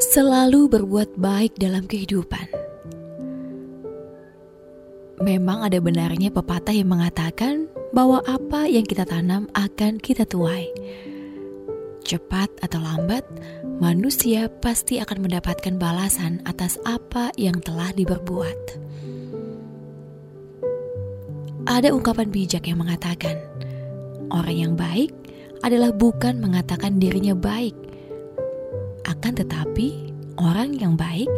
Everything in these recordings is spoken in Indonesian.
Selalu berbuat baik dalam kehidupan. Memang ada benarnya pepatah yang mengatakan bahwa apa yang kita tanam akan kita tuai. Cepat atau lambat, manusia pasti akan mendapatkan balasan atas apa yang telah diperbuat. Ada ungkapan bijak yang mengatakan, orang yang baik adalah bukan mengatakan dirinya baik, akan tetapi, orang yang baik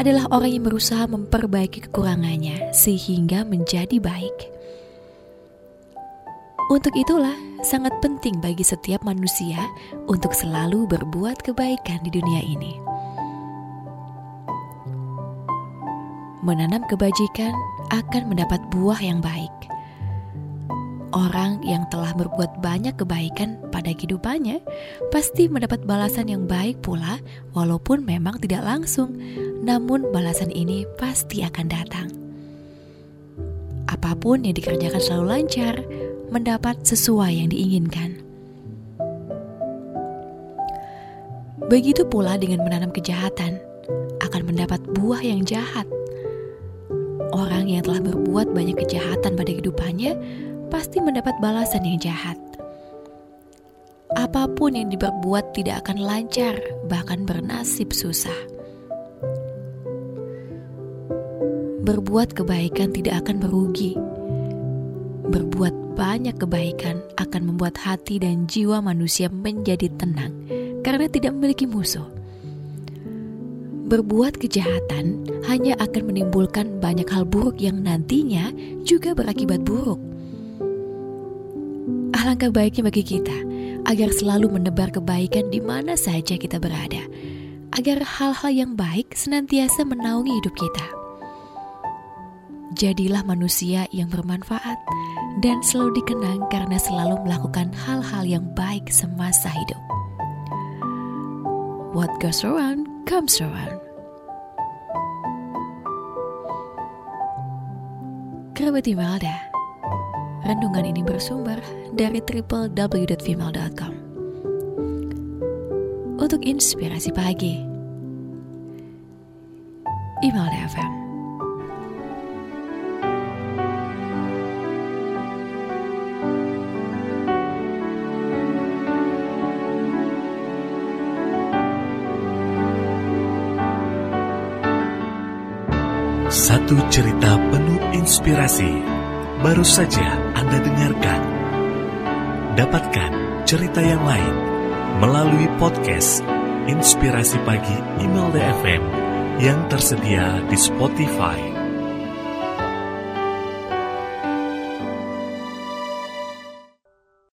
adalah orang yang berusaha memperbaiki kekurangannya sehingga menjadi baik. Untuk itulah, sangat penting bagi setiap manusia untuk selalu berbuat kebaikan di dunia ini. Menanam kebajikan akan mendapat buah yang baik. Orang yang telah berbuat banyak kebaikan pada kehidupannya pasti mendapat balasan yang baik pula, walaupun memang tidak langsung, namun balasan ini pasti akan datang. Apa pun yang dikerjakan selalu lancar, mendapat sesuai yang diinginkan. Begitu pula dengan menanam kejahatan, akan mendapat buah yang jahat. Orang yang telah berbuat banyak kejahatan pada kehidupannya pasti mendapat balasan yang jahat. Apa pun yang diperbuat tidak akan lancar, bahkan bernasib susah. Berbuat kebaikan tidak akan merugi. Berbuat banyak kebaikan akan membuat hati dan jiwa manusia menjadi tenang karena tidak memiliki musuh. Berbuat kejahatan hanya akan menimbulkan banyak hal buruk yang nantinya juga berakibat buruk. Alangkah baiknya bagi kita agar selalu menebar kebaikan di mana saja kita berada, agar hal-hal yang baik senantiasa menaungi hidup kita. Jadilah manusia yang bermanfaat dan selalu dikenang karena selalu melakukan hal-hal yang baik semasa hidup. What goes around comes around. Kerabat Imelda, Renungan ini bersumber dari www.female.com. Untuk inspirasi pagi, Email FM. Satu cerita penuh inspirasi baru saja Anda dengarkan. Dapatkan cerita yang lain melalui podcast Inspirasi Pagi Email DFM yang tersedia di Spotify.